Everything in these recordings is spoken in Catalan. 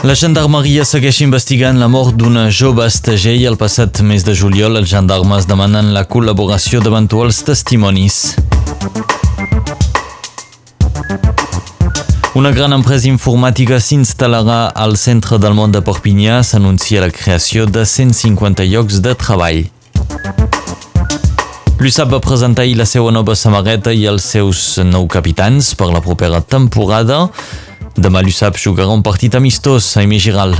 La gendarmeria segueix investigant la mort d'una jove estagell el passat mes de juliol. Els gendarmes demanen la col·laboració d'eventuals testimonis. Una gran empresa informàtica s'instal·larà al centre del món de Perpinyà. S'anuncia la creació de 150 llocs de treball. L'USAP va presentar ahir la seva nova samarreta i els seus nou capitans per la propera temporada. Demà l'USAP jugarà un partit amistós a Emi Giral.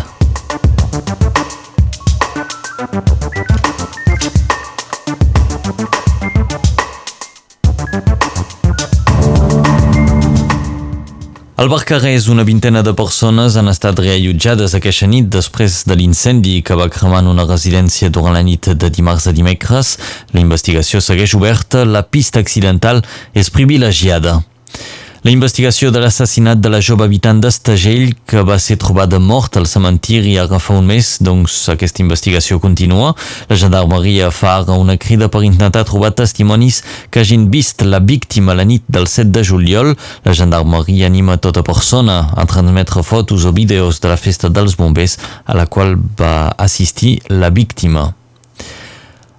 Al Barcarès, una vintena de persones han estat reallotjades aquesta nit després de l'incendi que va cremar en una residència durant la nit de dimarts a dimecres. La investigació segueix oberta, la pista accidental és privilegiada. La investigació de l'assassinat de la jove habitant d'Estagell que va ser trobada mort al cementiri ara fa un mes, doncs aquesta investigació continua. La gendarmeria fa ara una crida per intentar trobar testimonis que hagin vist la víctima la nit del 7 de juliol. La gendarmeria anima tota persona a transmetre fotos o vídeos de la festa dels bombers a la qual va assistir la víctima.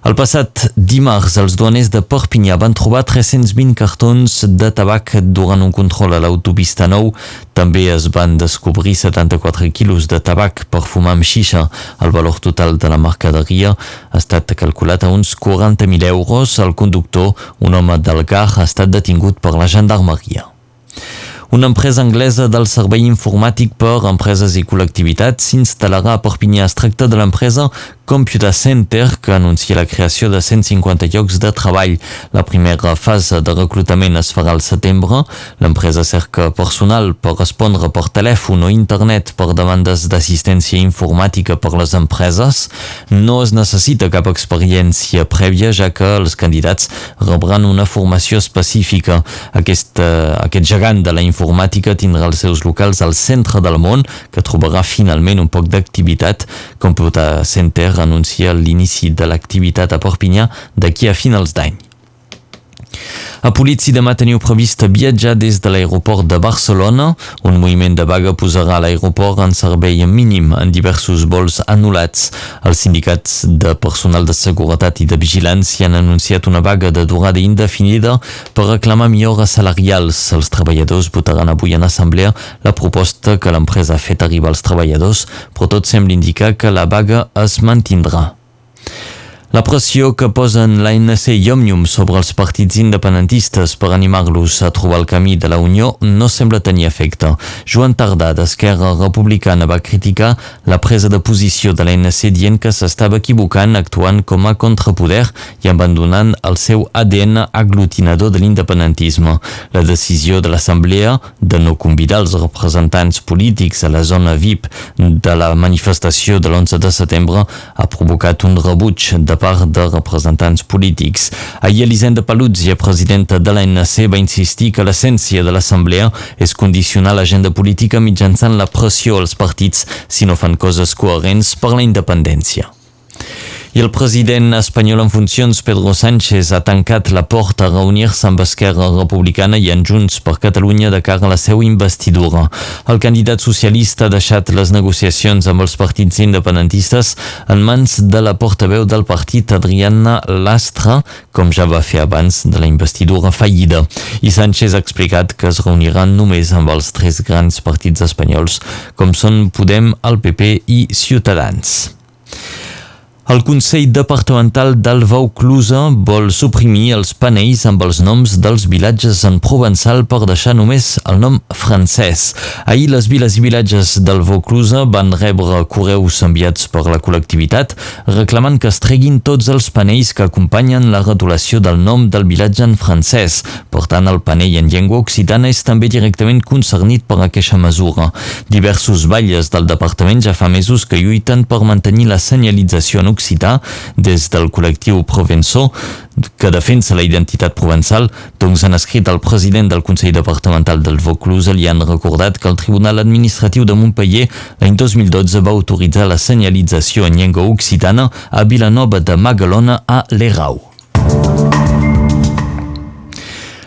El passat dimarts, els duaners de Perpinyà van trobar 320 cartons de tabac durant un control a l'autopista 9. També es van descobrir 74 quilos de tabac per fumar amb xixa. El valor total de la mercaderia ha estat calculat a uns 40.000 euros. El conductor, un home del GAR, ha estat detingut per la gendarmeria. Una empresa anglesa del servei informàtic per empreses i col·lectivitats s'instal·larà a Perpinyà. Es tracta de l'empresa Computer Center, que anuncia la creació de 150 llocs de treball. La primera fase de reclutament es farà al setembre. L'empresa cerca personal per respondre per telèfon o internet per demandes d'assistència informàtica per les empreses. No es necessita cap experiència prèvia, ja que els candidats rebran una formació específica. Aquest, uh, aquest gegant de la informàtica tindrà els seus locals al centre del món, que trobarà finalment un poc d'activitat. Computer Center anuncia l'inici de l'activitat a Perpinyà d'aquí a finals d'any. A Politsi demà teniu previst viatjar des de l'aeroport de Barcelona. Un moviment de vaga posarà l'aeroport en servei mínim en diversos vols anul·lats. Els sindicats de personal de seguretat i de vigilància han anunciat una vaga de durada indefinida per reclamar millores salarials. Els treballadors votaran avui en assemblea la proposta que l'empresa ha fet arribar als treballadors, però tot sembla indicar que la vaga es mantindrà. La pressió que posen l'ANC i Òmnium sobre els partits independentistes per animar-los a trobar el camí de la Unió no sembla tenir efecte. Joan Tardà, d'Esquerra Republicana, va criticar la presa de posició de l'ANC dient que s'estava equivocant actuant com a contrapoder i abandonant el seu ADN aglutinador de l'independentisme. La decisió de l'Assemblea de no convidar els representants polítics a la zona VIP de la manifestació de l'11 de setembre ha provocat un rebuig de part de representants polítics. Ahir Elisenda Paluzzi, presidenta de l'ANC, va insistir que l'essència de l'Assemblea és condicionar l'agenda política mitjançant la pressió als partits si no fan coses coherents per la independència. I el president espanyol en funcions, Pedro Sánchez, ha tancat la porta a reunir-se amb Esquerra Republicana i en Junts per Catalunya de cara a la seva investidura. El candidat socialista ha deixat les negociacions amb els partits independentistes en mans de la portaveu del partit Adriana Lastra, com ja va fer abans de la investidura fallida. I Sánchez ha explicat que es reuniran només amb els tres grans partits espanyols, com són Podem, el PP i Ciutadans. El Consell Departamental del Vauclusa vol suprimir els panells amb els noms dels vilatges en provençal per deixar només el nom francès. Ahir les viles i vilatges del Vauclusa van rebre correus enviats per la col·lectivitat reclamant que es treguin tots els panells que acompanyen la retolació del nom del vilatge en francès. Per tant, el panell en llengua occitana és també directament concernit per aquesta mesura. Diversos balles del departament ja fa mesos que lluiten per mantenir la senyalització en occità des del col·lectiu Provençó que defensa la identitat provençal, doncs han escrit al president del Consell Departamental del Vaucluse li han recordat que el Tribunal Administratiu de Montpellier l'any 2012 va autoritzar la senyalització en llengua occitana a Vilanova de Magalona a l'Erau.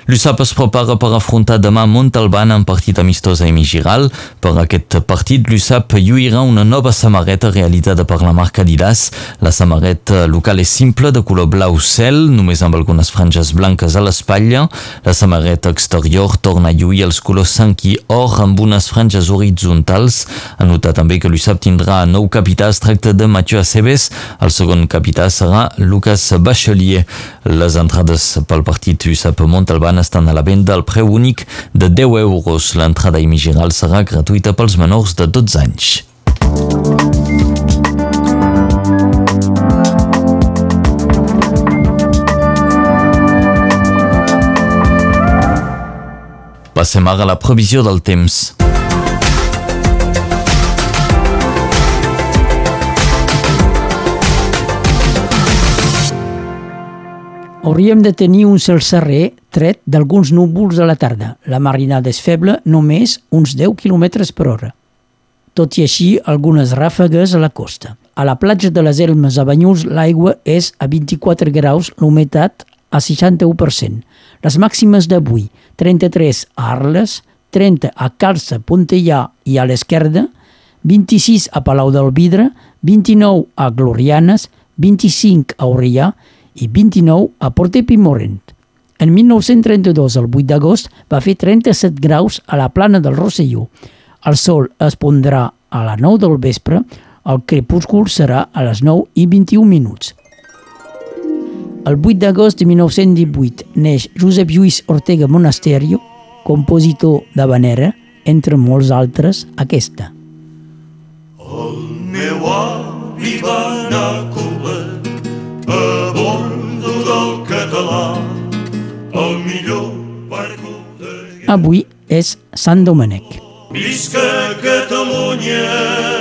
L'USAP es prepara per afrontar demà Montalbán en partit amistós a Emigiral. Per aquest partit, l'USAP lluirà una nova samarreta realitzada per la marca Adidas. La samarreta local és simple, de color blau cel, només amb algunes franges blanques a l'espatlla. La samarreta exterior torna a lluir els colors sang i or amb unes franges horitzontals. A notar també que l'USAP tindrà nou capità, es tracta de Mathieu Aceves. El segon capità serà Lucas Bachelier. Les entrades pel partit USAP Montalbán setmana estan a la venda al preu únic de 10 euros. L'entrada imigiral serà gratuïta pels menors de 12 anys. Passem ara a la previsió del temps. Hauríem de tenir un cel serrer tret d'alguns núvols a la tarda. La marinada és feble, només uns 10 km per hora. Tot i així, algunes ràfegues a la costa. A la platja de les Elmes a Banyuls l'aigua és a 24 graus, l'humitat a 61%. Les màximes d'avui, 33 a Arles, 30 a Calça, Pontellà i a l'esquerda, 26 a Palau del Vidre, 29 a Glorianes, 25 a Orellà i 29 a Port Epimorent. En 1932, el 8 d'agost, va fer 37 graus a la plana del Rosselló. El sol es pondrà a les 9 del vespre, el crepúscul serà a les 9 i 21 minuts. El 8 d'agost de 1918 neix Josep Lluís Ortega Monasterio, compositor de Vanera, entre molts altres, aquesta. El meu avi va anar Avui és Sant Domènec. Visca Catalunya,